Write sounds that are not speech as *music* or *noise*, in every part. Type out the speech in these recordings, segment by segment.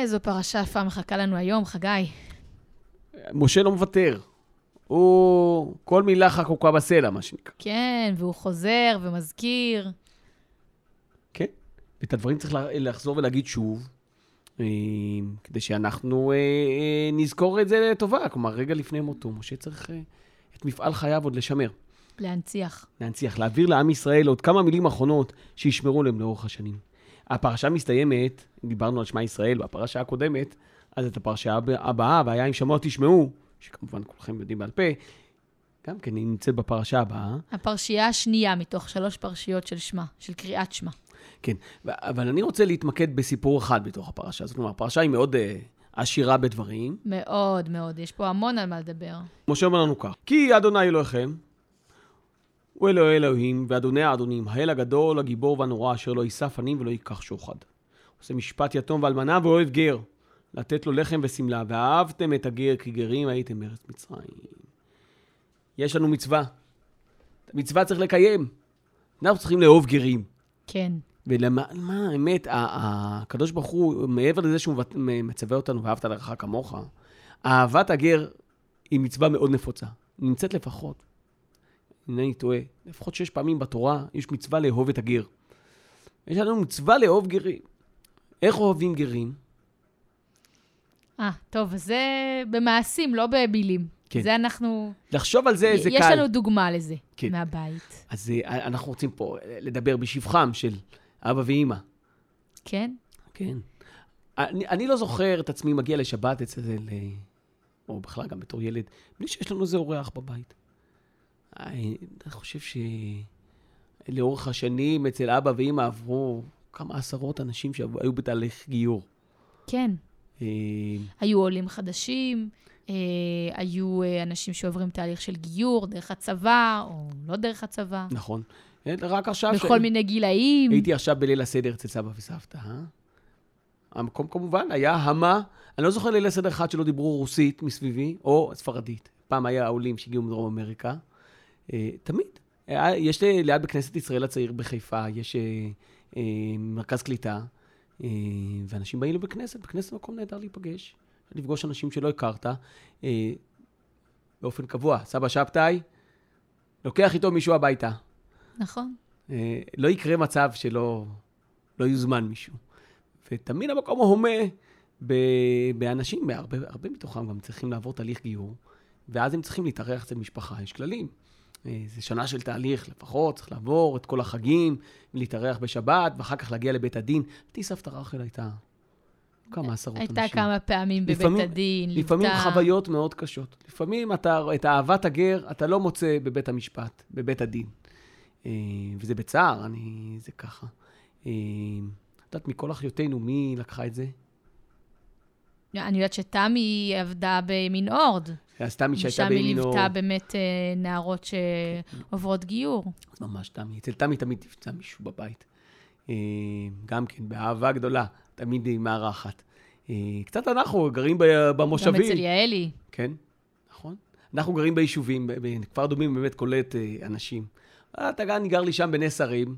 איזו פרשה יפה מחכה לנו היום, חגי. משה לא מוותר. הוא, כל מילה חקוקה בסלע, מה שנקרא. כן, והוא חוזר ומזכיר. כן, ואת הדברים צריך לחזור ולהגיד שוב, אה, כדי שאנחנו אה, אה, נזכור את זה לטובה. כלומר, רגע לפני מותו, משה צריך את מפעל חייו עוד לשמר. להנציח. להנציח, להעביר לעם ישראל עוד כמה מילים אחרונות שישמרו להם לאורך השנים. הפרשה מסתיימת, דיברנו על שמע ישראל בפרשה הקודמת, אז את הפרשה הב- הבאה, והיה אם שמוע תשמעו, שכמובן כולכם יודעים בעל פה, גם כן היא נמצאת בפרשה הבאה. הפרשייה השנייה מתוך שלוש פרשיות של שמע, של קריאת שמע. כן, אבל אני רוצה להתמקד בסיפור אחד בתוך הפרשה הזאת. כלומר, הפרשה היא מאוד אה, עשירה בדברים. מאוד מאוד, יש פה המון על מה לדבר. משה אומר לנו כך, כי אדוני אלוהיכם, הוא אלוהי אלוהים, ואדוני האדונים, האל הגדול, הגיבור והנורא, אשר לא יישא פנים ולא ייקח שוחד. עושה משפט יתום ואלמנה ואוהב גר, לתת לו לחם ושמלה, ואהבתם את הגר, כי גרים הייתם בארץ מצרים. יש לנו מצווה. את המצווה צריך לקיים. אנחנו צריכים לאהוב גרים. כן. ולמה, מה, האמת, הקדוש ברוך הוא, מעבר לזה שהוא מצווה אותנו, ואהבת לרעך כמוך, אהבת הגר היא מצווה מאוד נפוצה. נמצאת לפחות, אינני טועה, לפחות שש פעמים בתורה יש מצווה לאהוב את הגר. יש לנו מצווה לאהוב גרים. איך אוהבים גרים? אה, טוב, זה במעשים, לא במילים. כן. זה אנחנו... לחשוב על זה, זה יש קל. לנו דוגמה לזה כן. מהבית. אז אה, אנחנו רוצים פה לדבר בשבחם של אבא ואימא. כן? כן. אני, אני לא זוכר את עצמי מגיע לשבת אצל, או בכלל גם בתור ילד, בלי שיש לנו איזה אורח בבית. אני חושב שלאורך השנים אצל אבא ואימא עברו כמה עשרות אנשים שהיו בתהליך גיור. כן. אה, היו עולים חדשים, אה, היו אה, אנשים שעוברים תהליך של גיור דרך הצבא, או לא דרך הצבא, נכון. רק עכשיו... בכל מיני גילאים. הייתי עכשיו בליל הסדר אצל סבא וסבתא, אה? המקום כמובן היה המה, אני לא זוכר ליל הסדר אחד שלא דיברו רוסית מסביבי, או ספרדית. פעם היה העולים שהגיעו מדרום אמריקה. אה, תמיד. היה, יש לי- ליד בכנסת ישראל הצעיר בחיפה, יש אה, אה, מרכז קליטה, אה, ואנשים באים לבית כנסת, בכנסת מקום נהדר להיפגש, לפגוש אנשים שלא הכרת. אה, באופן קבוע, סבא שבתאי, לוקח איתו מישהו הביתה. נכון. אה, לא יקרה מצב שלא לא יוזמן מישהו. ותמיד המקום הומה ב- באנשים, הרבה, הרבה מתוכם גם צריכים לעבור תהליך גיור, ואז הם צריכים להתארח אצל משפחה, יש כללים. אה, זה שנה של תהליך לפחות, צריך לעבור את כל החגים, להתארח בשבת, ואחר כך להגיע לבית הדין. אותי סבתא רחל הייתה כמה עשרות אנשים. הייתה כמה פעמים בבית לפעמים- הדין, לפעמים ליוותה- חוויות מאוד קשות. לפעמים אתה, את אהבת הגר אתה לא מוצא בבית המשפט, בבית הדין. אה, וזה בצער, אני, זה ככה. אה, את יודעת, מכל אחיותינו, מי לקחה את זה? אני יודעת שתמי עבדה במנעורד. אז תמי שהייתה ושם היא בימינו... ליוותה באמת אה, נערות שעוברות גיור. אז ממש תמי. אצל תמי תמיד נפצע מישהו בבית. אה, גם כן, באהבה גדולה, תמיד היא מארחת. אה, קצת אנחנו גרים ב- גם במושבים. אצל יעלי. כן, נכון. אנחנו גרים ביישובים, כפר דומים באמת קולט אנשים. אתה גם, אני גר לי שם בנס הרים,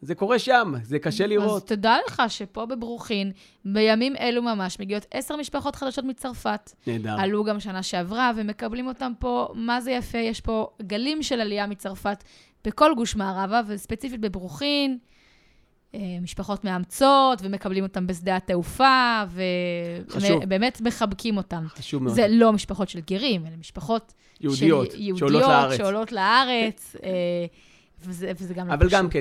זה קורה שם, זה קשה אז לראות. תדע לך שפה בברוכין, בימים אלו ממש, מגיעות עשר משפחות חדשות מצרפת. נהדר. עלו גם שנה שעברה, ומקבלים אותם פה, מה זה יפה, יש פה גלים של עלייה מצרפת בכל גוש מערבה, וספציפית בברוכין. אה, משפחות מאמצות, ומקבלים אותם בשדה התעופה. ובאמת מחבקים אותם. חשוב מאוד. זה לא משפחות של גרים, אלה משפחות יהודיות, של יהודיות שעולות לארץ. שעולות לארץ, אה, וזה, וזה גם לא אבל פשוט. גם כן,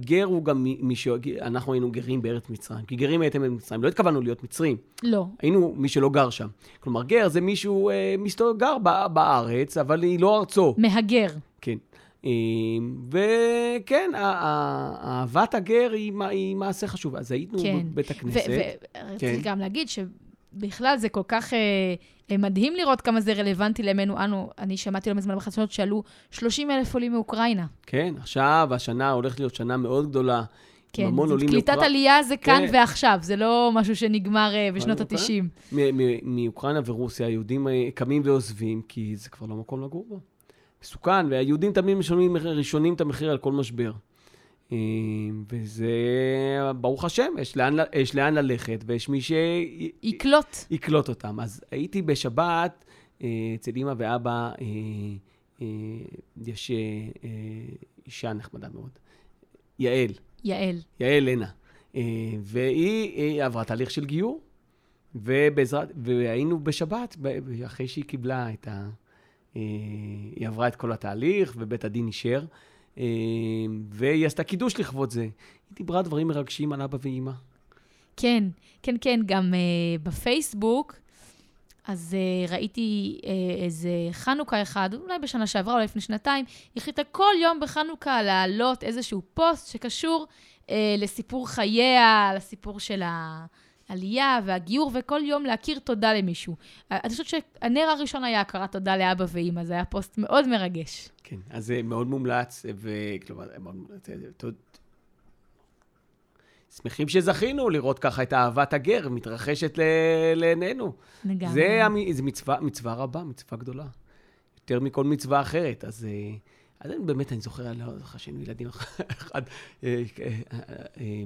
גר הוא גם מי- ש... אנחנו היינו גרים בארץ מצרים. כי גרים הייתם במצרים, לא התכוונו להיות מצרים. לא. היינו מי שלא גר שם. כלומר, גר זה מישהו, אה, מסתובב, גר בארץ, אבל היא לא ארצו. מהגר. כן. אה, וכן, אהבת הגר היא, היא מעשה חשוב. אז היינו כן. בבית הכנסת. ורציתי כן. גם להגיד שבכלל זה כל כך אה, אה, מדהים לראות כמה זה רלוונטי לימינו אנו. אני שמעתי לא מזמן בחדשות שעלו 30 אלף עולים מאוקראינה. כן, עכשיו, השנה הולכת להיות שנה מאוד גדולה. כן, המון עולים קליטת מאוקראינה. עלייה זה כאן כן. ועכשיו, זה לא משהו שנגמר אה, בשנות אוקיי. ה-90. מ- מ- מאוקראינה ורוסיה, היהודים אה, קמים ועוזבים, כי זה כבר לא מקום לגור בו. מסוכן, והיהודים תמיד משלמים ראשונים את המחיר על כל משבר. אה, וזה, ברוך השם, יש לאן, יש לאן ללכת, ויש מי יקלוט. שיקלוט אותם. אז הייתי בשבת אה, אצל אמא ואבא, אה, אה, יש אישה נחמדה מאוד, יעל, יעל. יעל לנה, והיא עברה תהליך של גיור, ובעזרת, והיינו בשבת, אחרי שהיא קיבלה את ה... היא עברה את כל התהליך, ובית הדין אישר, והיא עשתה קידוש לכבוד זה. היא דיברה דברים מרגשים על אבא ואימא. כן, כן, כן, גם uh, בפייסבוק, אז uh, ראיתי uh, איזה חנוכה אחד, אולי בשנה שעברה, אולי לפני שנתיים, היא החליטה כל יום בחנוכה להעלות איזשהו פוסט שקשור uh, לסיפור חייה, לסיפור של העלייה והגיור, וכל יום להכיר תודה למישהו. Uh, אני חושבת שהנר הראשון היה הכרת תודה לאבא ואימא, זה היה פוסט מאוד מרגש. כן, אז זה מאוד מומלץ, וכלומר, שמחים שזכינו לראות ככה את אהבת הגר מתרחשת לעינינו. לגמרי. זה, המ- זה מצווה, מצווה רבה, מצווה גדולה. יותר מכל מצווה אחרת. אז, אה, אז אני, באמת, אני זוכר, אני לא זוכר שהיינו ילדים אחד, אה, אה, אה, אה,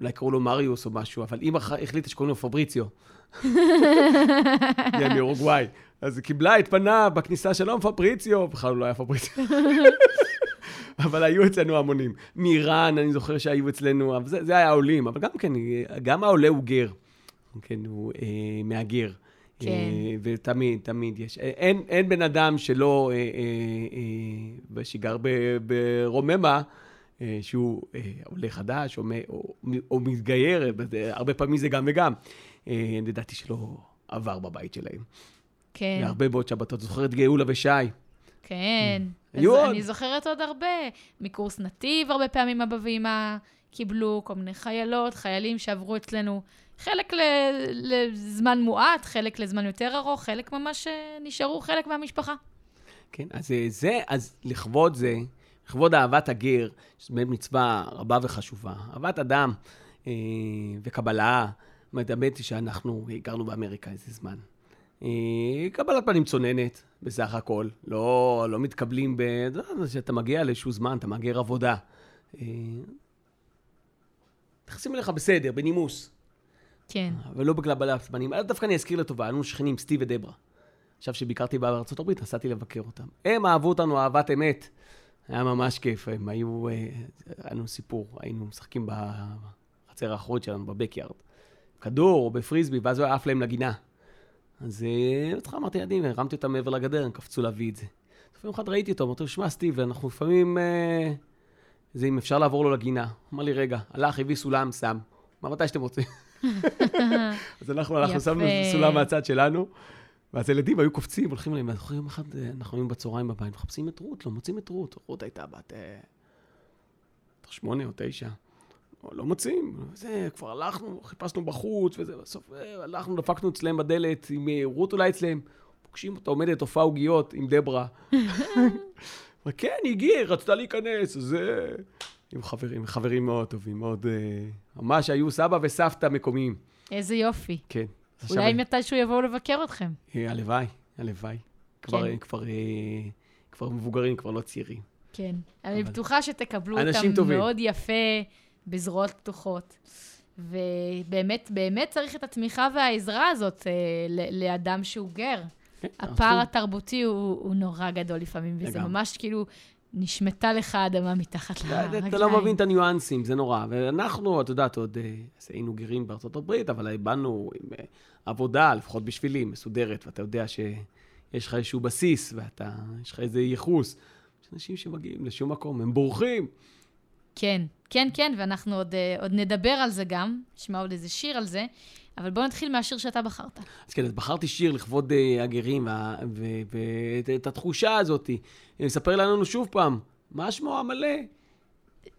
אולי קראו לו מריוס או משהו, אבל אימא החליטה שקוראים לו פבריציו. *laughs* היא מאורוגוואי. אז היא קיבלה את פניו בכניסה שלום פבריציו, בכלל הוא לא היה פבריציו. *laughs* אבל היו אצלנו המונים. מאיראן, אני זוכר שהיו אצלנו, זה, זה היה העולים, אבל גם כן, גם העולה הוא גר. כן, הוא אה, מהגר. כן. אה, ותמיד, תמיד יש. אה, אין, אין בן אדם שלא, אה, אה, אה, שגר ברוממה, אה, שהוא אה, עולה חדש או, או, או מתגייר, אה, הרבה פעמים זה גם וגם. אה, לדעתי שלא עבר בבית שלהם. כן. והרבה מאוד שבתות. זוכר את גאולה ושי. כן. אז היו עוד. אני זוכרת עוד הרבה. מקורס נתיב, הרבה פעמים אבא ואמא קיבלו כל מיני חיילות, חיילים שעברו אצלנו, חלק ל- לזמן מועט, חלק לזמן יותר ארוך, חלק ממש אה, נשארו חלק מהמשפחה. כן, אז אה, זה, אז לכבוד זה, לכבוד אהבת הגר, שזו באמת מצווה רבה וחשובה. אהבת אדם אה, וקבלה, זאת האמת היא שאנחנו גרנו באמריקה איזה זמן. אה, קבלת פנים צוננת, בסך הכל. לא, לא מתקבלים ב... כשאתה מגיע לאיזשהו זמן, אתה מהגר עבודה. אה, מתייחסים אליך בסדר, בנימוס. כן. אבל לא בקבלת פנים. אז דווקא אני אזכיר לטובה, היינו שכנים, סטיב ודברה. עכשיו שביקרתי בארצות הברית, נסעתי לבקר אותם. הם אהבו אותנו אהבת אמת. היה ממש כיף, הם היו, אה, היה לנו סיפור, היינו משחקים בחצר האחורית שלנו, בבקיארד. כדור או בפריסבי, ואז הוא היה עף להם לגינה. אז אה, בהתחלה אמרתי ילדים, הרמתי אותם מעבר לגדר, הם קפצו להביא את זה. יום אחד ראיתי אותו, אמרתי לו, שמע, סטיב, אנחנו לפעמים, אה, זה אם אפשר לעבור לו לגינה. אמר לי, רגע, הלך, הביא סולם, שם. מה, מתי שאתם רוצים? *laughs* אז אנחנו יפה. שמנו סולם מהצד שלנו, ואז הילדים היו קופצים, הולכים אליהם, ואנחנו יום אחד, אה, אנחנו היינו בצהריים בבית, מחפשים את רות, לא מוצאים את רות. רות הייתה בת אה, שמונה או תשע. לא, לא מוצאים, זה, כבר הלכנו, חיפשנו בחוץ, וזה, בסוף אה, הלכנו, דפקנו אצלם בדלת, עם רות אולי אצלם, פוגשים אותה עומדת, הופעה עוגיות עם דברה. *laughs* אבל כן, היא הגיעה, רצתה להיכנס, אז אה, עם חברים, חברים מאוד טובים, מאוד, ממש היו סבא וסבתא מקומיים. איזה יופי. כן. אולי מתישהו יבואו לבקר אתכם. אה, הלוואי, הלוואי. כבר, כן. אה, כבר מבוגרים, כבר לא צעירים. כן. אני בטוחה שתקבלו אותם. מאוד יפה, בזרועות פתוחות. ובאמת, באמת צריך את התמיכה והעזרה הזאת אה, לאדם שהוא גר. כן, הפער התרבותי הוא, הוא נורא גדול לפעמים, וזה. ממש כאילו נשמטה לך האדמה מתחת לרגליים. אתה לא מבין את הניואנסים, זה נורא. ואנחנו, את יודעת, עוד אה, היינו גרים בארצות הברית, אבל באנו עם אה, עבודה, לפחות בשבילי, מסודרת, ואתה יודע שיש לך איזשהו בסיס, ואתה, יש לך איזה ייחוס. יש אנשים שמגיעים לשום מקום, הם בורחים. כן, כן, כן, ואנחנו עוד, אה, עוד נדבר על זה גם, נשמע עוד איזה שיר על זה, אבל בוא נתחיל מהשיר שאתה בחרת. אז כן, אז בחרתי שיר לכבוד אה, הגרים, ואת התחושה הזאת. ספר לנו שוב פעם, מה שמו המלא?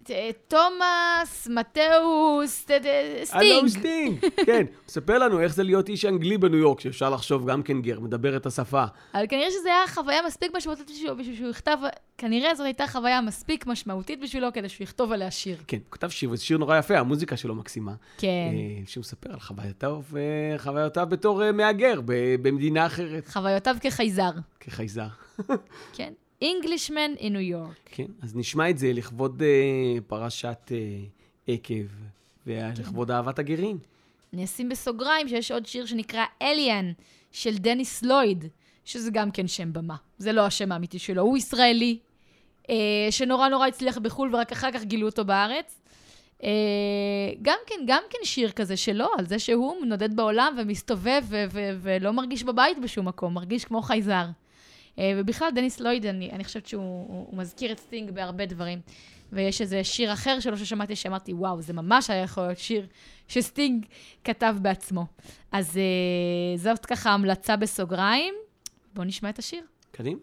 ת- תומאס, מתאוס, ט- הלו, סטינג. סטינג, כן. ספר לנו איך זה להיות איש אנגלי בניו יורק, שאפשר לחשוב גם כן גר, מדבר את השפה. אבל כנראה שזו הייתה חוויה מספיק משמעותית בשבילו, בשביל שהוא יכתב, כנראה זאת הייתה חוויה מספיק משמעותית בשבילו כדי שהוא יכתוב עליה שיר. כן, הוא כתב שיר, וזה שיר נורא יפה, המוזיקה שלו מקסימה. כן. אה, שהוא מספר על חוויותיו, אה, חוויותיו בתור אה, מהגר במדינה אחרת, חוויותיו כחייזר. כחייזר. כן. Englishman in New York. כן, אז נשמע את זה לכבוד אה, פרשת אה, עקב, ולכבוד אהבת הגרים. אני אשים בסוגריים שיש עוד שיר שנקרא אליאן, של דניס לויד, שזה גם כן שם במה. זה לא השם האמיתי שלו, הוא ישראלי, אה, שנורא נורא הצליח בחו"ל ורק אחר כך גילו אותו בארץ. אה, גם כן, גם כן שיר כזה שלו, על זה שהוא נודד בעולם ומסתובב ו- ו- ולא מרגיש בבית בשום מקום, מרגיש כמו חייזר. אה, ובכלל, דניס לויד, אני, אני חושבת שהוא הוא, הוא מזכיר את סטינג בהרבה דברים. ויש איזה שיר אחר שלו ששמעתי, שאמרתי, וואו, זה ממש היה יכול להיות שיר שסטינג כתב בעצמו. אז אה, זאת ככה המלצה בסוגריים. בואו נשמע את השיר. קדימה.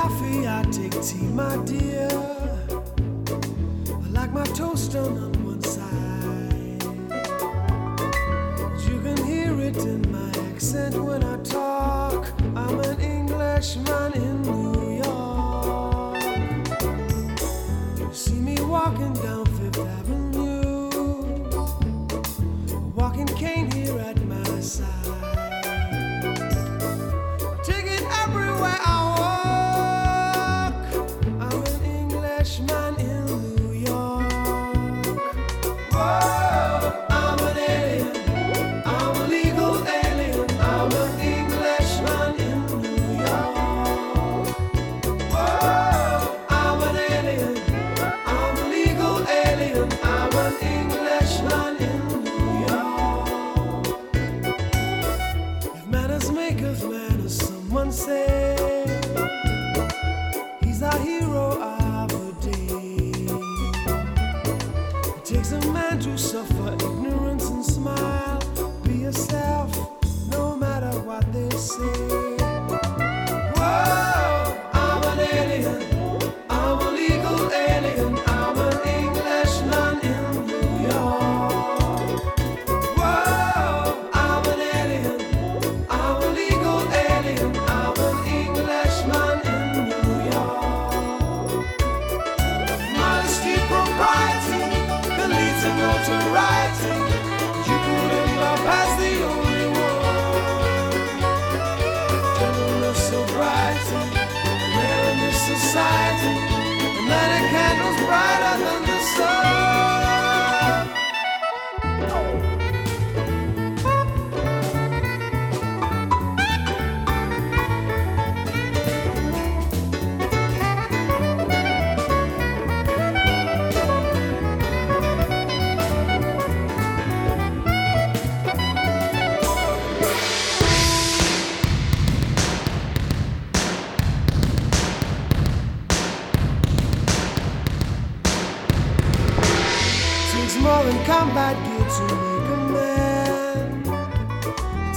Coffee, I take tea, my dear. I like my toast done on one side. You can hear it in my accent when I talk. I'm an Englishman in New York. You see me walking down say.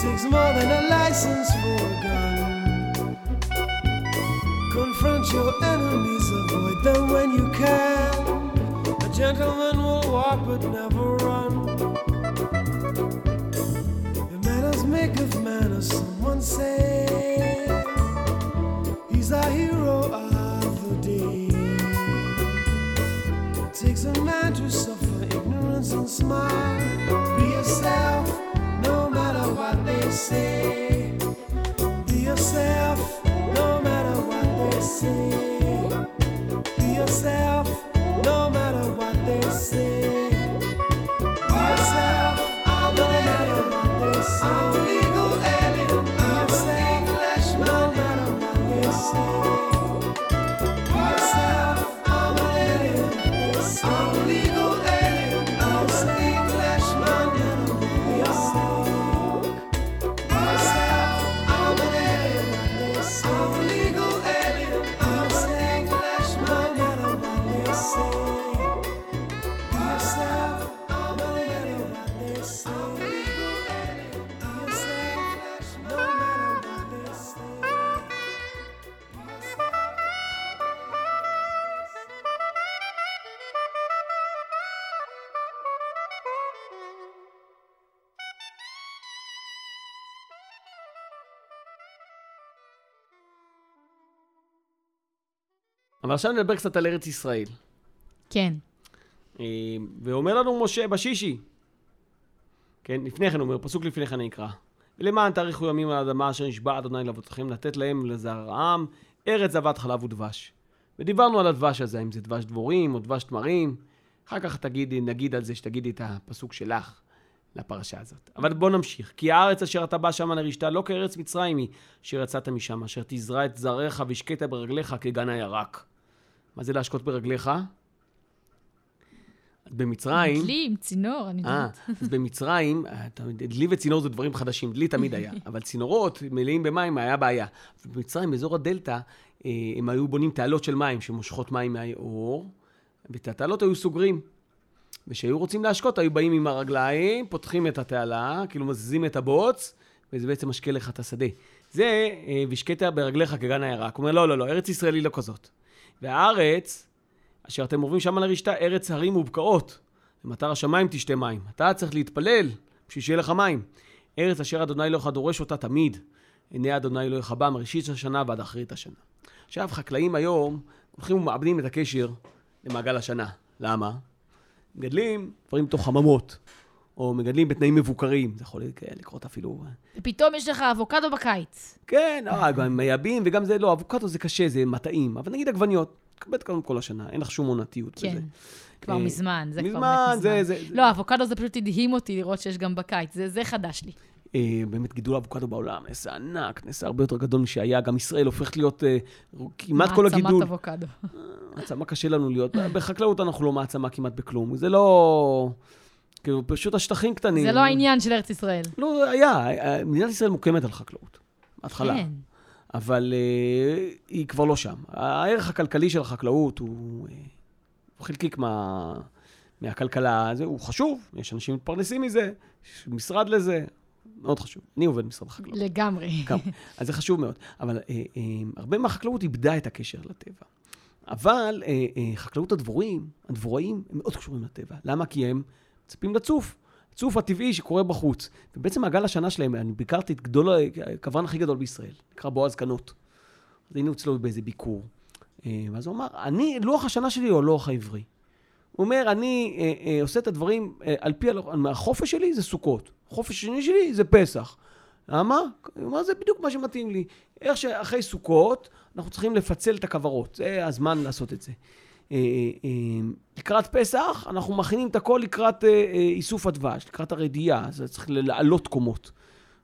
Takes more than a license for a gun. Confront your enemies, avoid them when you can. A gentleman will walk but never run. The manners make of manners, someone say. He's our hero of the day. It takes a man to suffer ignorance and smile. Be yourself, Be yourself, no matter what they say. Be yourself, אבל עכשיו נדבר קצת על ארץ ישראל. כן. אה, ואומר לנו משה בשישי, כן, לפני כן אומר, פסוק לפני כן נקרא. ולמען תאריכו ימים על האדמה אשר נשבע אדוני לאבותיכם לתת להם לזרעם ארץ זבת חלב ודבש. ודיברנו על הדבש הזה, אם זה דבש דבורים או דבש תמרים. אחר כך תגידי, נגיד על זה שתגידי את הפסוק שלך לפרשה הזאת. אבל בוא נמשיך. כי הארץ אשר אתה בא שמה לרשתה לא כארץ מצרים היא, אשר יצאת משם, אשר תזרע את זרעך והשקית ברגליך כגן הירק. מה זה להשקות ברגליך? במצרים... דלי עם צינור, אני אה, יודעת. אז במצרים, יודע, דלי וצינור זה דברים חדשים, דלי תמיד היה, *laughs* אבל צינורות מלאים במים היה בעיה. במצרים, באזור הדלתא, אה, הם היו בונים תעלות של מים שמושכות מים מהאור, ואת התעלות היו סוגרים. וכשהיו רוצים להשקות, היו באים עם הרגליים, פותחים את התעלה, כאילו מזיזים את הבוץ, וזה בעצם משקה לך את השדה. זה, אה, והשקית ברגליך כגן הירק. הוא אומר, לא, לא, לא, ארץ ישראל היא לא כזאת. והארץ, אשר אתם עוברים שם לרשתה, ארץ הרים ובקעות. למטר השמיים תשתה מים. אתה צריך להתפלל בשביל שיהיה לך מים. ארץ אשר אדוני אלוהיך דורש אותה תמיד. עיני אדוני אלוהיך בה מראשית השנה ועד אחרית השנה. עכשיו, חקלאים היום הולכים ומאבדים את הקשר למעגל השנה. למה? מגדלים דברים בתוך חממות, או מגדלים בתנאים מבוקרים. זה יכול לקרות אפילו... ופתאום יש לך אבוקדו בקיץ. כן, אה, גם מייבאים, וגם זה, לא, אבוקדו זה קשה, זה מטעים. אבל נגיד עגבניות, תקבל כאן כל השנה, אין לך שום עונתיות כן. בזה. כבר אה, מזמן, זה כבר מזמן, באמת מזמן. זה- זה- לא, אבוקדו זה פשוט הדהים אותי לראות שיש גם בקיץ, זה- זה חדש לי. אה, באמת גידול אבוקדו בעולם, נעשה ענק, נעשה הרבה יותר גדול משהיה. גם ישראל הופכת להיות אה, כמעט כל הגידול. מעצמת אבוקדו. מעצמה קשה לנו להיות. בחקלאות אנחנו לא מעצמה כמעט בכלום. זה לא... כאילו, פשוט השטחים קטנים. זה לא העניין של ארץ ישראל. לא, היה. מדינת ישראל מוקמת על חקלאות. בהתחלה. כן. אבל אה, היא כבר לא שם. הערך הכלכלי של החקלאות הוא אה, הוא חלקיק מה, מהכלכלה, זה, הוא חשוב, יש אנשים מתפרנסים מזה, יש משרד לזה, מאוד חשוב. אני עובד במשרד החקלאות. לגמרי. גם. אז זה חשוב מאוד. אבל אה, אה, הרבה מהחקלאות איבדה את הקשר לטבע. אבל אה, אה, חקלאות הדבורים, הדבוראים, הם מאוד קשורים לטבע. למה? כי הם מצפים לצוף. הצוף הטבעי שקורה בחוץ. ובעצם מעגל השנה שלהם, אני ביקרתי את גדול, הכוון הכי גדול בישראל, נקרא בועז קנות. אז היינו אצלו באיזה ביקור. אה, ואז הוא אמר, אני, לוח השנה שלי הוא הלוח העברי. הוא אומר, אני אה, אה, עושה את הדברים אה, על פי החופש שלי זה סוכות, החופש השני שלי זה פסח. למה? הוא אומר, זה בדיוק מה שמתאים לי. איך שאחרי סוכות, אנחנו צריכים לפצל את הכוורות. זה הזמן לעשות את זה. אה, אה, לקראת פסח, אנחנו מכינים את הכל לקראת אה, אה, איסוף הדבש, לקראת הרדיעה, אז צריך לעלות קומות.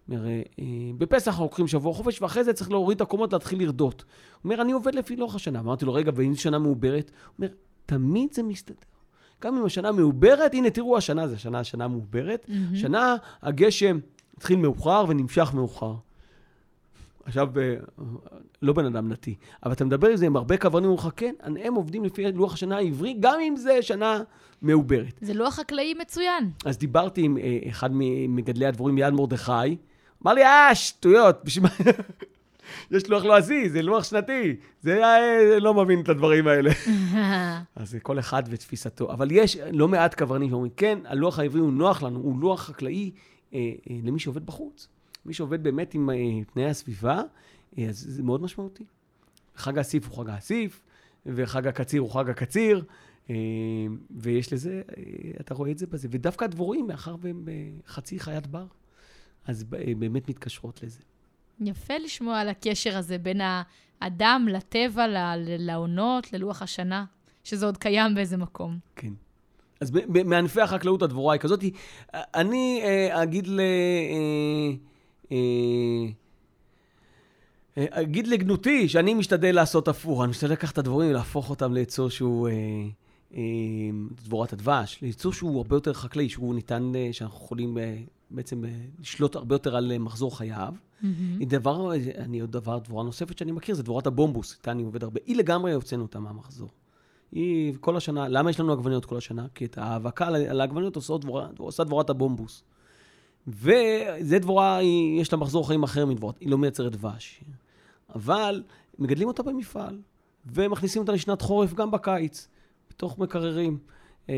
אומר, אה, אה, בפסח אנחנו לוקחים שבוע חופש, ואחרי זה צריך להוריד את הקומות, להתחיל לרדות. הוא אומר, אני עובד לפי לוח השנה. אמרתי לו, רגע, ואם זו שנה מעוברת? הוא אומר, תמיד זה מסתדר. גם אם השנה מעוברת, הנה, תראו, השנה זה שנה, שנה מעוברת. שנה הגשם התחיל מאוחר ונמשך מאוחר. עכשיו, אה, לא בן אדם דתי, אבל אתה מדבר עם זה עם הרבה כוונים, אומרים לך, כן, הם עובדים לפי לוח השנה העברי, גם אם זה שנה מעוברת. זה לוח חקלאי מצוין. אז דיברתי עם אה, אחד ממגדלי הדבורים, מיד מרדכי, אמר לי, אה, שטויות, בשביל מה... *laughs* יש לוח לועזי, זה לוח שנתי, זה אה, לא מבין את הדברים האלה. *laughs* אז זה כל אחד ותפיסתו. אבל יש לא מעט קברנים שאומרים, כן, הלוח העברי הוא נוח לנו, הוא לוח חקלאי אה, אה, למי שעובד בחוץ. מי שעובד באמת עם אה, תנאי הסביבה, אה, אז זה מאוד משמעותי. חג האסיף הוא חג האסיף, וחג הקציר הוא חג הקציר, אה, ויש לזה, אתה רואה את זה בזה. ודווקא הדבורים, מאחר והם חצי חיית בר, אז באמת מתקשרות לזה. יפה לשמוע על הקשר הזה בין האדם לטבע, לעונות, ללוח השנה, שזה עוד קיים באיזה מקום. כן. אז מענפי החקלאות הדבורה היא כזאת. אני אגיד ל... אה, אה, אה, אגיד לגנותי שאני משתדל לעשות הפוך. אני משתדל לקחת את הדבורים ולהפוך אותם ליצור שהוא... אה, אה, דבורת הדבש, ליצור שהוא הרבה יותר חקלאי, שהוא ניתן, אה, שאנחנו יכולים אה, בעצם אה, לשלוט הרבה יותר על אה, מחזור חייו. דבר, אני עוד דבר, דבורה נוספת שאני מכיר, זה דבורת הבומבוס, איתה אני עובד הרבה. היא לגמרי הוצאנו אותה מהמחזור. היא כל השנה, למה יש לנו עגבניות כל השנה? כי את ההאבקה על- על העגבניות עושה דבורה, עושה דבורת הבומבוס. וזה דבורה, יש לה מחזור חיים אחר מדבורת, היא לא מייצרת דבש. אבל מגדלים אותה במפעל, ומכניסים אותה לשנת חורף גם בקיץ, בתוך מקררים. אה,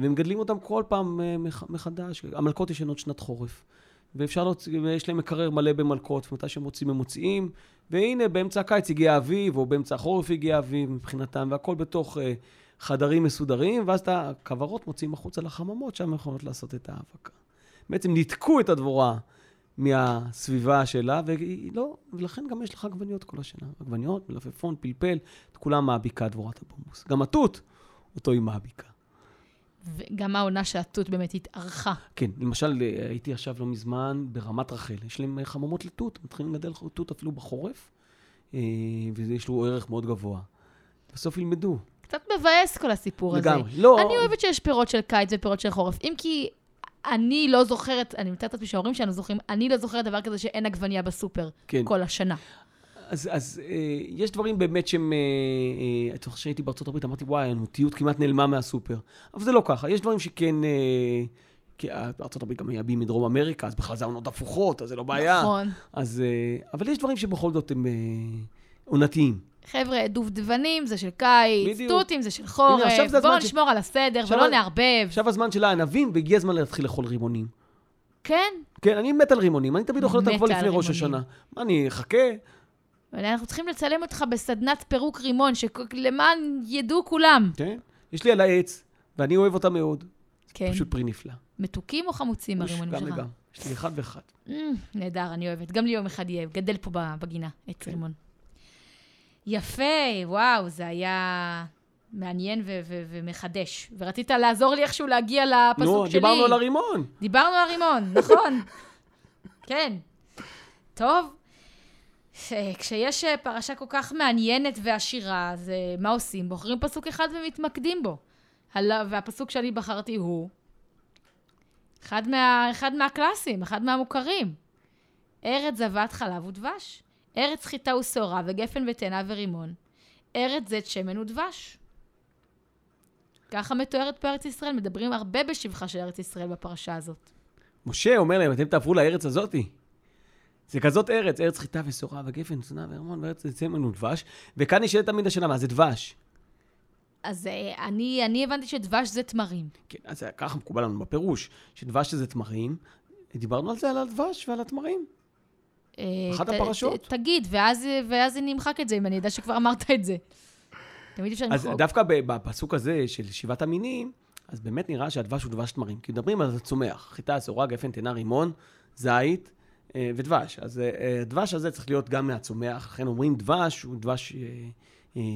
ומגדלים אותם כל פעם אה, מח- מחדש. המלכות ישנות שנת חורף. ואפשר להוציא, ויש להם מקרר מלא במלקות, ומתי שהם רוצים הם מוציאים, והנה, באמצע הקיץ הגיע האביב, או באמצע החורף הגיע האביב מבחינתם, והכל בתוך uh, חדרים מסודרים, ואז את הכוורות מוציאים החוצה לחממות, שם יכולות לעשות את ההאבקה. בעצם ניתקו את הדבורה מהסביבה שלה, והיא לא, ולכן גם יש לך עגבניות כל השנה. עגבניות, מלפפון, פלפל, את כולם מעביקה דבורת הבומבוס. גם התות, אותו היא מעביקה. וגם העונה שהתות באמת התארכה. כן, למשל, אה, הייתי עכשיו לא מזמן ברמת רחל. יש להם אה, חממות לתות, מתחילים לגדל תות אפילו בחורף, אה, ויש לו ערך מאוד גבוה. בסוף ילמדו. קצת מבאס כל הסיפור הזה. לגמרי. לא, אני אוהבת שיש פירות של קיץ ופירות של חורף. אם כי אני לא זוכרת, אני מתארת לעצמי שההורים שלנו זוכרים, אני לא זוכרת דבר כזה שאין עגבנייה בסופר כן. כל השנה. אז, אז אה, יש דברים באמת שהם... אה, אה, אתה חושב שהייתי בארצות הברית, אמרתי, וואי, הנוטיות כמעט נעלמה מהסופר. אבל זה לא ככה, יש דברים שכן... אה, כי אה, בארצות הברית גם מייבאים מדרום אמריקה, אז בכלל זה עונות הפוכות, אז זה לא בעיה. נכון. אז... אה, אבל יש דברים שבכל זאת הם אה, עונתיים. חבר'ה, דובדבנים זה של קיץ, בדיוק. תותים זה של חורף, בואו ש- נשמור על הסדר ולא נערבב. עכשיו הזמן של הענבים, והגיע הזמן להתחיל לאכול רימונים. כן, כן, אני מת על רימונים, אני תמיד אוכל אותם כבר לפני ראש. השנה. מה, אני אחכה? אנחנו צריכים לצלם אותך בסדנת פירוק רימון, שלמען ידעו כולם. כן. יש לי על העץ, ואני אוהב אותה מאוד. כן. פשוט פרי נפלא. מתוקים או חמוצים הרימונים גם שלך? וגם. יש לי אחד ואחד. Mm, נהדר, אני אוהבת. גם לי יום אחד יהיה, גדל פה בגינה, עץ כן. רימון. יפה, וואו, זה היה מעניין ו- ו- ומחדש. ורצית לעזור לי איכשהו להגיע לפסוק נו, שלי. דיברנו על הרימון. דיברנו על רימון, נכון. *laughs* כן. טוב. ש- כשיש אה, פרשה כל כך מעניינת ועשירה, אז אה, מה עושים? בוחרים פסוק אחד ומתמקדים בו. והפסוק שאני בחרתי הוא אחד, מה, אחד מהקלאסים, אחד מהמוכרים. ארץ זבת חלב ודבש. ארץ חיטה ושעורה וגפן ותאנה ורימון. ארץ זית שמן ודבש. ככה מתוארת פה ארץ ישראל, מדברים הרבה בשבחה של ארץ ישראל בפרשה הזאת. משה אומר להם, אתם תעברו לארץ הזאתי. זה כזאת ארץ, ארץ חיטה ושעורה וגפן, צנעה והרמון, וארץ צמן ודבש. וכאן נשאלת תמיד השאלה, מה זה דבש? אז אה, אני, אני הבנתי שדבש זה תמרים. כן, אז ככה מקובל לנו בפירוש, שדבש זה תמרים. דיברנו על זה, על הדבש ועל התמרים. אה, אחת ת- הפרשות. ת- תגיד, ואז, ואז אני אמחק את זה, אם אני אדע שכבר אמרת את זה. תמיד אפשר אז למחוק. דווקא ב- בפסוק הזה של שבעת המינים, אז באמת נראה שהדבש הוא דבש תמרים. כי מדברים על הצומח, חיטה, שעורה, גפן, תאנה, רימון, זית אה, ודבש. אז אה, הדבש הזה צריך להיות גם מהצומח, לכן אומרים דבש הוא דבש,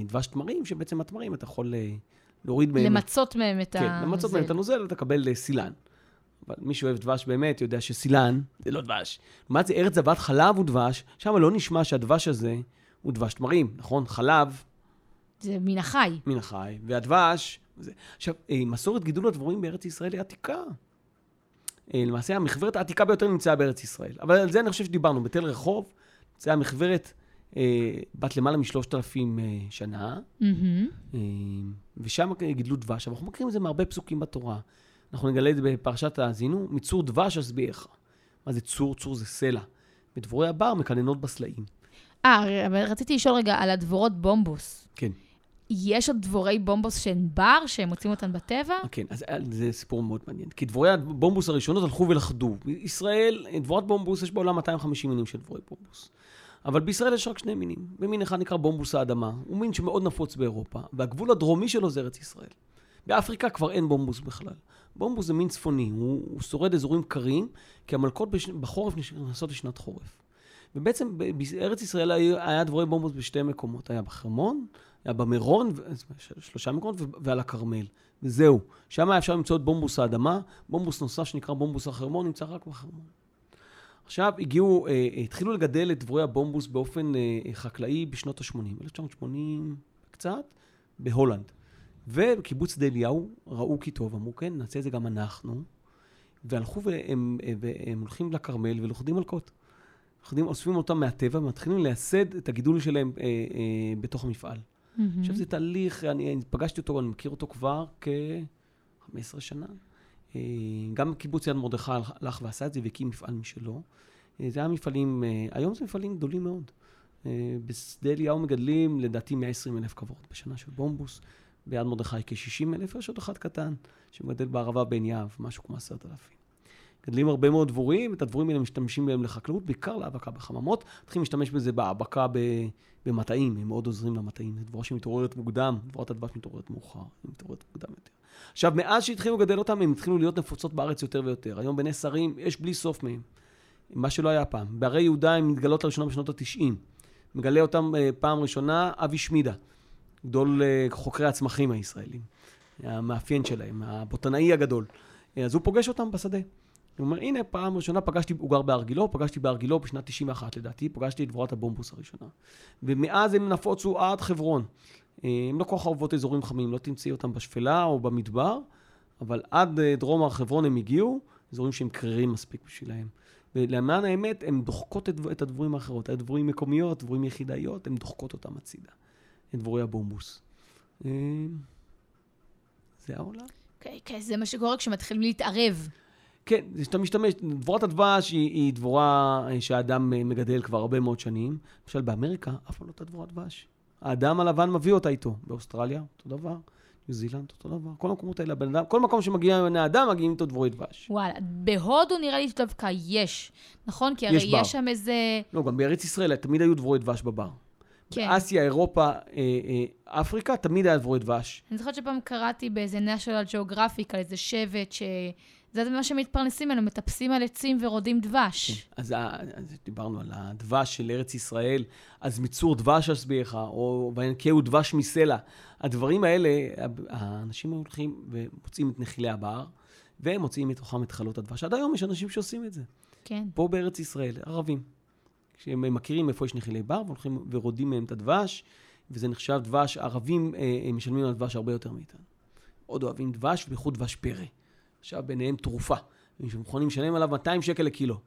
דבש תמרים, שבעצם התמרים אתה יכול להוריד מהם... למצות מהם את ה... כן, למצות זה. מהם את הנוזל ותקבל אה, סילן. אבל מי שאוהב דבש באמת יודע שסילן זה לא דבש. לעומת זה ארץ זבת חלב ודבש, שם לא נשמע שהדבש הזה הוא דבש תמרים, נכון? חלב זה מן החי. מן החי, והדבש... זה. עכשיו, אה, מסורת גידול הדבורים בארץ ישראל היא עתיקה. אה, למעשה, המחברת העתיקה ביותר נמצאה בארץ ישראל. אבל על זה אני חושב שדיברנו. בתל רחוב נמצאה המחברת אה, בת למעלה משלושת אלפים אה, שנה, מהמם. אה, ושם גידלו דבש. אנחנו מכירים את זה מהרבה פסוקים בתורה. אנחנו נגלה את זה בפרשת האזינו, ומצור דבש אשביעך. מה זה צור? צור זה סלע. ודבורי הבר מקננות בסלעים. אה, אבל רציתי לשאול רגע על הדבורות בומבוס. כן. יש עוד דבורי בומבוס שהן בר, שהם מוצאים אותן בטבע? כן, אז אה, זה סיפור מאוד מעניין. כי דבורי הבומבוס הראשונות הלכו ולכדו. בישראל, דבורת בומבוס, יש בעולם 250 מינים של דבורי בומבוס. אבל בישראל יש רק שני מינים. ומין אחד נקרא בומבוס האדמה. הוא מין שמאוד נפוץ באירופה, והגבול הדרומי שלו זה ארץ ישראל. באפריקה כבר אין בומבוס בכלל. בומבוס זה מין צפוני, הוא, הוא שורד באזורים קרים, כי המלכות בש... בחורף נכנסות לשנת חורף. ובעצם בארץ ישראל היה היה דבורי בומבוס בשתי מקומות. היה בחרמון, היה במרון, שלושה מקומות, ועל הכרמל. וזהו. שם היה אפשר למצוא את בומבוס האדמה. בומבוס נוסף שנקרא בומבוס החרמון, נמצא רק בחרמון. עכשיו הגיעו, אה, התחילו לגדל את דבורי הבומבוס באופן אה, חקלאי בשנות ה-80, 1980 קצת, בהולנד. ובקיבוץ שדה אליהו ראו כי טוב, אמרו כן, נעשה את זה גם אנחנו. והלכו והם, והם הולכים לכרמל ולוכדים מלקות. לוכדים, אוספים אותם מהטבע ומתחילים לייסד את הגידול שלהם אה, אה, בתוך המפעל. מהמם. עכשיו זה תהליך, אני, אני פגשתי אותו, אני מכיר אותו כבר כ-15 שנה. אה, גם קיבוץ יד מרדכי הלך- הלך ועשה את זה והקים מפעל משלו. אה, זה היה מפעלים, אה, היום זה מפעלים גדולים מאוד. אה, בשדה אליהו מגדלים לדעתי 120 אלף כוורות בשנה של בומבוס. ביד מרדכי כ-60 אלף, יש עוד אחד קטן שמגדל בערבה בעין יהב, משהו כמו 10,000. מגדלים הרבה מאוד דבורים, את הדבורים האלה משתמשים בהם לחקלאות, בעיקר להאבקה בחממות. מתחילים להשתמש בזה בהאבקה במטעים, הם מאוד עוזרים למטעים. זו דבורה שמתעוררת מוקדם, דבורת הדבש מתעוררת מאוחר, היא מתעוררת מוקדם יותר. עכשיו, מאז שהתחילו לגדל אותם, הם התחילו להיות נפוצות בארץ יותר ויותר. היום בנס הרים יש בלי סוף מהם, מה שלא היה פעם. בערי יהודה הן מתגלות לראשונה בשנות ה-90. מגלה אותם אה, פעם ראשונה אבי שמידה, גדול אה, חוקרי הצמחים הישראלים. המאפיין שלהם, הבוטנאי הגדול. אה, אז הוא פוגש אותם בשדה. הוא אומר, הנה, פעם ראשונה פגשתי, הוא גר בהר גילה, פגשתי בהר גילה בשנת 91 לדעתי, פגשתי את דבורת הבומבוס הראשונה. ומאז הם נפוצו עד חברון. אה, הם לא כל כך אוהבות אזורים חמים, לא תמצאי אותם בשפלה או במדבר, אבל עד דרום הר חברון הם הגיעו, אזורים שהם קרירים מספיק בשבילהם. ולמען האמת, הן דוחקות את, את הדבורים האחרות. הדבורים מקומיות, דבורים יחידאיות, הן דוחקות אותם הצידה. את דבורי הבומבוס. אה, זה העולם. כן, כן, זה מה שקורה כשמתחילים להתערב. כן, שאתה משתמש, דבורת הדבש היא, היא דבורה אה, שהאדם אה, מגדל כבר הרבה מאוד שנים. למשל באמריקה, אף פעם לא הייתה דבורת דבש. האדם הלבן מביא אותה איתו. באוסטרליה, אותו דבר. ניו זילנד, אותו דבר. כל המקומות האלה, הבן אדם, כל מקום שמגיע בני אדם, מגיעים איתו דבורי דבש. וואלה, בהודו נראה לי שדווקא יש, נכון? כי הרי יש. יש שם איזה... לא, גם בארץ ישראל תמיד היו דבורי דבש בבר. כן. באסיה, אירופה, אה, אה, אפריקה, תמיד היה דבורי דבש. אני זוכרת שפעם קראתי באיזה national geographic על איזה שבט, שזה מה שמתפרנסים ממנו, מטפסים על עצים ורודים דבש. אז, ה- אז דיברנו על הדבש של ארץ ישראל, אז מצור דבש אשביך, או וינקהו דבש מסלע. הדברים האלה, האנשים הולכים ומוצאים את נחילי הבר, והם מוציאים מתוכם את חלות הדבש. עד היום יש אנשים שעושים את זה. כן. פה בארץ ישראל, ערבים. שהם מכירים איפה יש נחילי בר, והולכים ורודים מהם את הדבש, וזה נחשב דבש, הערבים אה, הם משלמים על דבש הרבה יותר מאיתנו. עוד אוהבים דבש, בייחוד דבש פרא. עכשיו ביניהם תרופה. מוכנים לשלם עליו 200 שקל לקילו.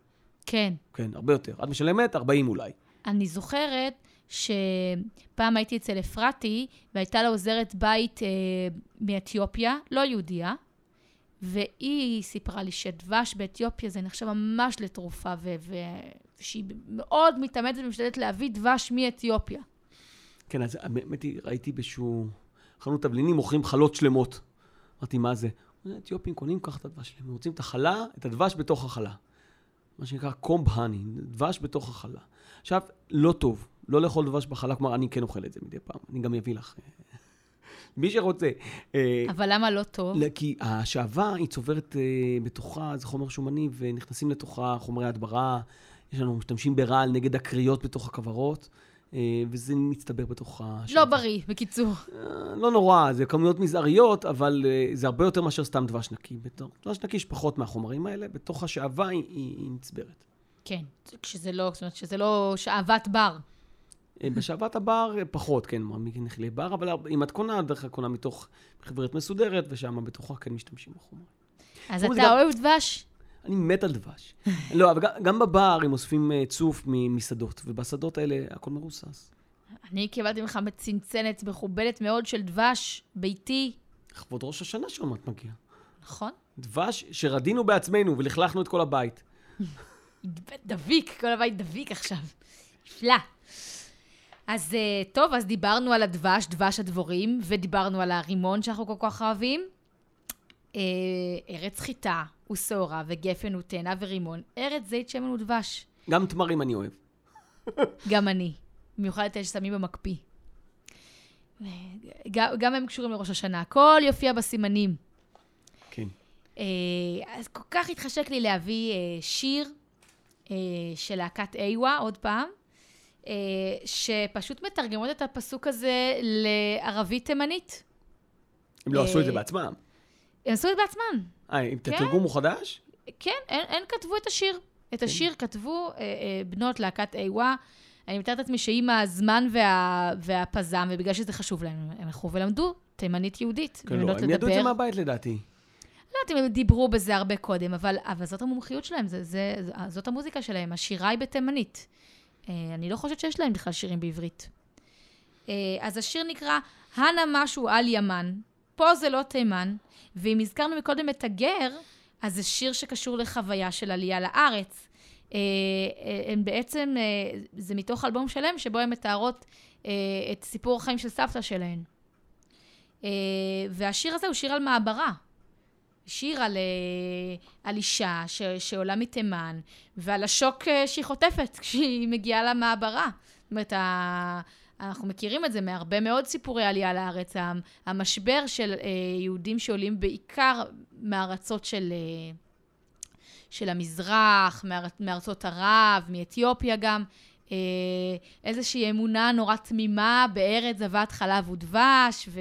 כן. כן, הרבה יותר. את משלמת 40 אולי. אני זוכרת שפעם הייתי אצל אפרתי, והייתה לה עוזרת בית אה, מאתיופיה, לא יהודייה, והיא סיפרה לי שדבש באתיופיה זה נחשב ממש לתרופה, ו- ושהיא מאוד מתאמצת ומשתדלת להביא דבש מאתיופיה. כן, אז האמת היא, ראיתי באיזשהו חנות תבלינים מוכרים חלות שלמות. אמרתי, מה זה? האתיופים קונים ככה את הדבש שלהם, הם רוצים את החלה, את הדבש בתוך החלה. מה שנקרא קומב האני, דבש בתוך החלה. עכשיו, לא טוב, לא לאכול דבש בחלה, כלומר, אני כן אוכל את זה מדי פעם, אני גם אביא לך. *laughs* מי שרוצה. אה, אבל למה לא טוב? לא, כי השעווה, היא צוברת אה, בתוכה, זה חומר שומני, ונכנסים לתוכה חומרי הדברה. יש לנו, משתמשים ברעל נגד הקריות בתוך הכוורות, אה, וזה מצטבר בתוך לא השעווה. בריא, בקיצור. אה, לא נורא, זה כמויות מזעריות, אבל אה, זה הרבה יותר מאשר סתם דבש נקי. דבש נקי יש פחות מהחומרים האלה, בתוך השעווה היא, היא, היא נצברת. כן, כשזה לא, זאת אומרת, שזה לא שעוות בר. בשעוות הבר פחות, כן, מנחלי בר, אבל אם את קונה, דרך כלל קונה מתוך חברת מסודרת, ושם בתוכה כן משתמשים בחומר. אז אתה גם- אוהב דבש? אני מת על דבש. לא, אבל גם, בבר הם אוספים אה, צוף ממסעדות, ובשדות האלה הכל מרוסס. אני קיבלתי ממך מצנצנת מכובדת מאוד של דבש ביתי, לכבוד ראש השנה שעוד מעט מגיע. נכון? דבש שרדינו בעצמנו ולכלכנו את כל הבית. דביק, כל הבית דביק עכשיו. נפלא. אז אה, טוב, אז דיברנו על הדבש, דבש הדבורים, ודיברנו על הרימון שאנחנו כל כך אוהבים. אה, ארץ חיטה ושעורה וגפן ותאנה ורימון, ארץ זית שמן ודבש. גם תמרים אני אוהב. *laughs* גם אני. במיוחד את אלה ששמים במקפיא. גם, הם קשורים לראש השנה. הכל יופיע בסימנים. כן. אה, אז כל כך התחשק לי להביא אה, שיר אה, של להקת איווה, עוד פעם, שפשוט מתרגמות את הפסוק הזה לערבית תימנית. הם לא עשו את זה בעצמם. הם עשו את זה בעצמם. אה, אם את התרגום הוא חדש? כן, הן, הן כתבו את השיר. את השיר כתבו אה, אה, בנות להקת איווה. אני מתארת לעצמי שעם הזמן וה, והפזם, ובגלל שזה חשוב להם, הם הלכו ולמדו תימנית יהודית. כן, לא, הם ידעו את זה לדבר. מהבית לדעתי. לא יודעת אם הם דיברו בזה הרבה קודם, אבל, אבל זאת המומחיות שלהם, זה, זה, זאת המוזיקה שלהם, השירה היא בתימנית. אה, אני לא חושבת שיש להם בכלל שירים בעברית. אה, אז השיר נקרא "הנה משהו על ימן", פה זה לא תימן, ואם הזכרנו מקודם את הגר, אז זה שיר שקשור לחוויה של עלייה לארץ. אה, אה, הן בעצם, אה, זה מתוך אלבום שלם שבו הן מתארות את סיפור החיים של סבתא שלהן. והשיר הזה הוא שיר על מעברה. שיר על, על אישה ש, שעולה מתימן, ועל השוק שהיא חוטפת *laughs* כשהיא מגיעה למעברה. זאת אומרת. אנחנו מכירים את זה מהרבה מאוד סיפורי עלייה לארץ. המשבר של אה, יהודים שעולים בעיקר מארצות של, אה, של המזרח, מאר, מארצות ערב, מאתיופיה גם, אה, איזושהי אמונה נורא תמימה בארץ זבת חלב ודבש, ו...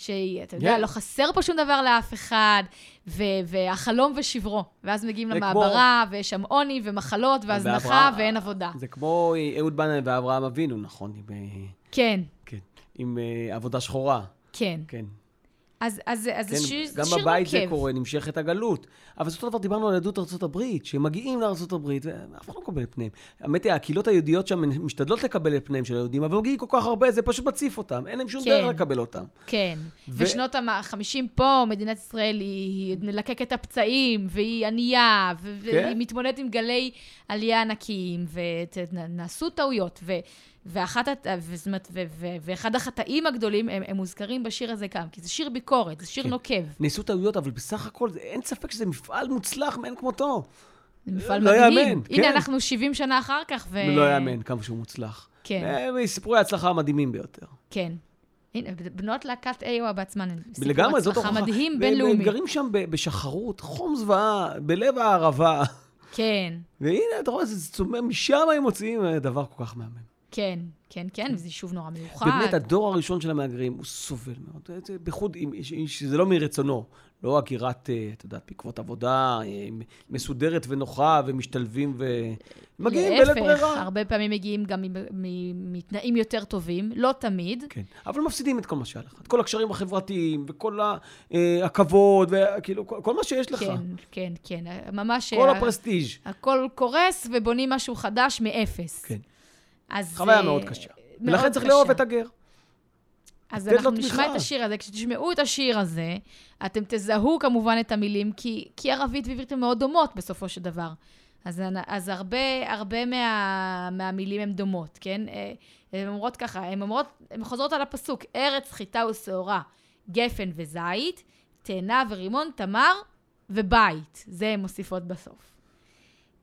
שאתה יודע, כן. לא חסר פה שום דבר לאף אחד, ו- והחלום ושברו. ואז מגיעים למעברה, ויש שם עוני ומחלות והזנחה, ואברהם- ואין עבודה. זה כמו אהוד בנאי ואברהם אבינו, נכון? עם, אה, כן, כן. עם אה, עבודה שחורה, כן. כן. אז, אז, אז כן, זה שיר, גם שיר בבית זה נוקב. קורה, נמשכת הגלות. אבל זה אותו דבר, דיברנו על יהדות ארה"ב, שהם מגיעים לארה"ב, ואף אחד לא מקבל את פניהם. האמת היא, הקהילות היהודיות שם משתדלות לקבל את פניהם של היהודים, אבל מגיעים כל כך הרבה, זה פשוט מציף אותם. אין להם שום כן. דרך לקבל אותם. כן. ו- ושנות ה-50 פה, מדינת ישראל היא, היא מלקקת את הפצעים, והיא ענייה, ו- כן. והיא מתמודדת עם גלי עלייה ענקיים, ונעשו טעויות. ו- ואחת, וזאת אומרת, ו- ו- ואחד החטאים הגדולים, הם, הם מוזכרים בשיר הזה גם, כי זה שיר ביקורת, זה שיר כן. נוקב. נעשו טעויות, אבל בסך הכל, אין ספק שזה מפעל מוצלח מאין כמותו. זה מפעל לא מדהים. יאמן, הנה, כן. אנחנו 70 שנה אחר כך, ו... לא יאמן כמה שהוא מוצלח. כן, אה, סיפורי ההצלחה המדהימים ביותר. כן. הנה, בנות להקת איואה בעצמן, סיפור הצלחה. מדהים בינלאומי. הם גרים שם בשחרות, חום זוועה, בלב הערבה. כן, והנה, אתה רואה, זה צומח, משם הם מוציאים אה, דבר כל כך מהמם. כן, כן, כן, וזה יישוב נורא מיוחד. באמת, הדור הראשון של המהגרים, הוא סובל מאוד. בייחוד, שזה לא מרצונו. לא הגירת, אה, את יודעת, בעקבות עבודה, אה, מסודרת ונוחה, ומשתלבים ו... מגיעים בלית להפך, ברירה. הרבה פעמים מגיעים גם מתנאים יותר טובים, לא תמיד. כן, אבל מפסידים את כל מה שהיה לך. את כל הקשרים החברתיים, וכל אה, הכבוד, וכאילו, כל מה שיש לך. כן, כן, כן, ממש... כל הפרסטיג'. הכל קורס ובונים משהו חדש מאפס. כן. אז... חוויה אה, מאוד קשה. מאוד ולכן צריך. לאהוב את הגר. אז אנחנו נשמע. את השיר הזה. כשתשמעו את השיר הזה, אתם תזהו כמובן את המילים, כי, כי ערבית ועברית הן מאוד דומות בסופו של דבר. אז, אז הרבה, הרבה מה, מהמילים הן דומות, כן? אה, הן אומרות ככה, הן אומרות, הן חוזרות על הפסוק, ארץ חיטה ושעורה, גפן וזית, תאנה ורימון, תמר ובית. זה הן מוסיפות בסוף.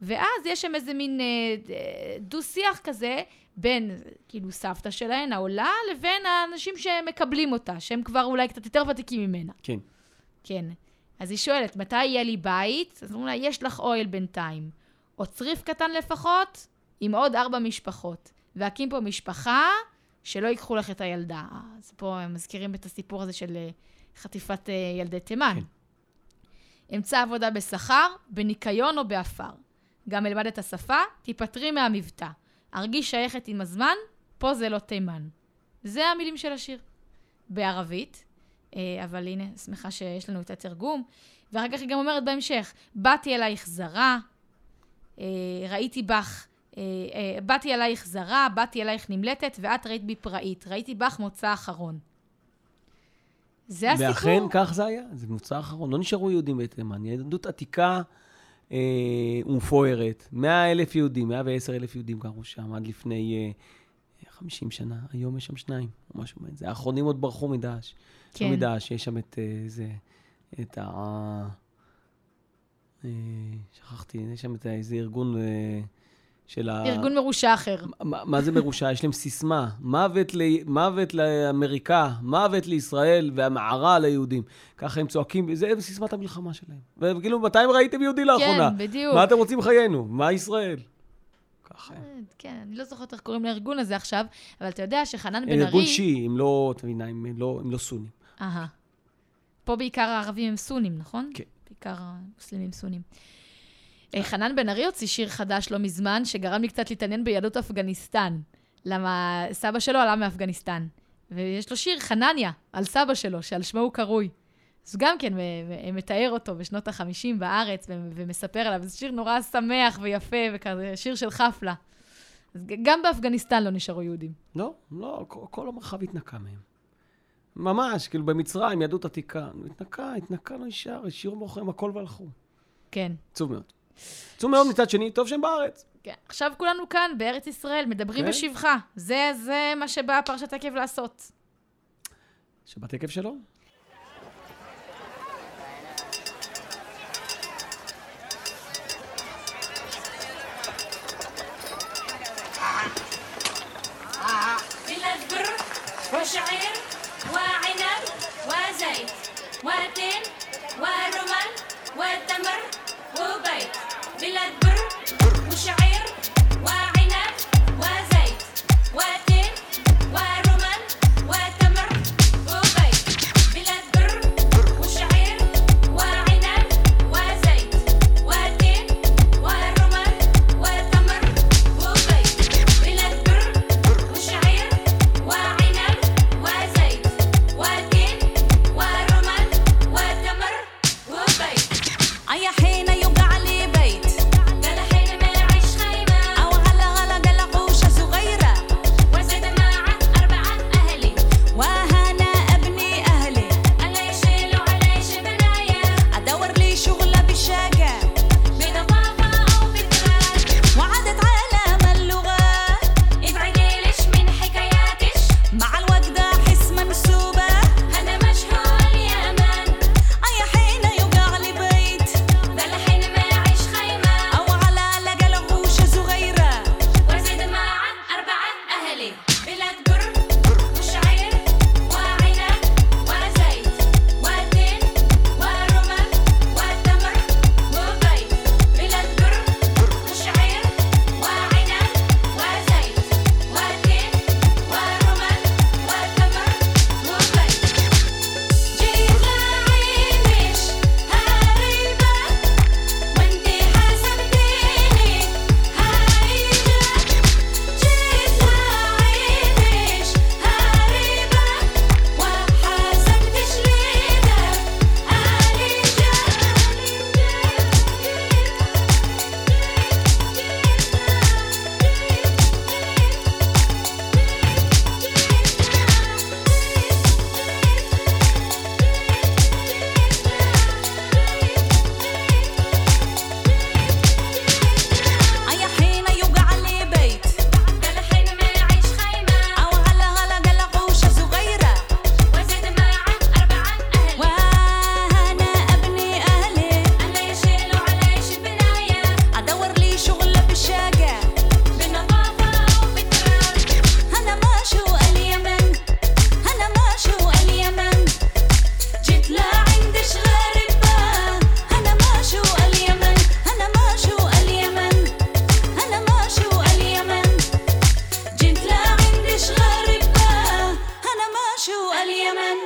ואז יש שם איזה מין אה, אה, דו-שיח כזה בין, כאילו, סבתא שלהן, העולה, לבין האנשים שמקבלים אותה, שהם כבר אולי קצת יותר ותיקים ממנה. כן. כן. אז היא שואלת, מתי יהיה לי בית? אז אומרים לה, יש לך אוהל בינתיים. או צריף קטן לפחות, עם עוד ארבע משפחות. והקים פה משפחה שלא ייקחו לך את הילדה. אז פה הם מזכירים את הסיפור הזה של אה, חטיפת ילדי תימן. כן. אמצא עבודה בשכר, בניקיון או בעפר. גם אלמד את השפה, תיפטרי מהמבטא. ארגיש שייכת עם הזמן, פה זה לא תימן. זה המילים של השיר. בערבית, אה, אבל הנה, שמחה שיש לנו את התרגום. ואחר כך היא גם אומרת בהמשך, באתי אלייך זרה, אה, ראיתי בך, אה, באתי אלייך זרה, באתי אלייך נמלטת, ואת ראית בי פראית. ראיתי בך מוצא אחרון. זה הסיפור. ואכן כך זה היה, זה מבצע האחרון. לא נשארו יהודים בתימן. יהדות עתיקה אה, ומפוארת. 100 אלף יהודים, 110 אלף יהודים גרו שם עד לפני אה, 50 שנה. היום יש שם שניים, או משהו מעין זה. האחרונים עוד ברחו מדאעש. כן. לא מדאעש, יש שם את אה, זה, את ה... אה, שכחתי, יש שם את איזה ארגון אה, של ה... ארגון מרושע אחר. מה, מה זה מרושע? יש להם סיסמה, מוות, ל... מוות לאמריקה, מוות לישראל והמערה ליהודים. ככה הם צועקים, זה סיסמת המלחמה שלהם. וכאילו, מתי ראיתם יהודי לאחרונה? כן, בדיוק. מה אתם רוצים חיינו? מה ישראל? ככה הם. כן, אני לא זוכרת איך קוראים לארגון הזה עכשיו, אבל אתה יודע שחנן בן ארי... ארגון שיעי, הם לא, אתה מבין, הם לא, הם לא סונים. אהה. פה בעיקר הערבים הם סונים, נכון? כן. בעיקר המוסלמים סונים. אה, חנן בן ארי הוציא שיר חדש לא מזמן, שגרם לי קצת להתעניין ביהדות אפגניסטן. למה סבא שלו עלה מאפגניסטן. ויש לו שיר, חנניה, על סבא שלו, שעל שמו הוא קרוי. אז גם כן, ו- מתאר אותו בשנות ה-50 בארץ, ומספר עליו. זה שיר נורא שמח ויפה, וכזה, שיר של חפלה. אז גם באפגניסטן לא נשארו יהודים. לא, לא, כל המרחב התנקה מהם. ממש, כאילו במצרים, יהדות עתיקה. התנקה, התנקה, לא נשאר, השאירו מאחוריהם הכל והלכו. כן. עצוב מאוד. צאו מאוד מצד שני, טוב שהם בארץ. כן. עכשיו כולנו כאן, בארץ ישראל, מדברים כן. בשבחה. זה, זה מה שבא פרשת עקב לעשות. שבת עקב שלו. وزيت وتين ورمان وتمر وبيت بلاد بر وشعير وعنب وزيت وتمر اليمن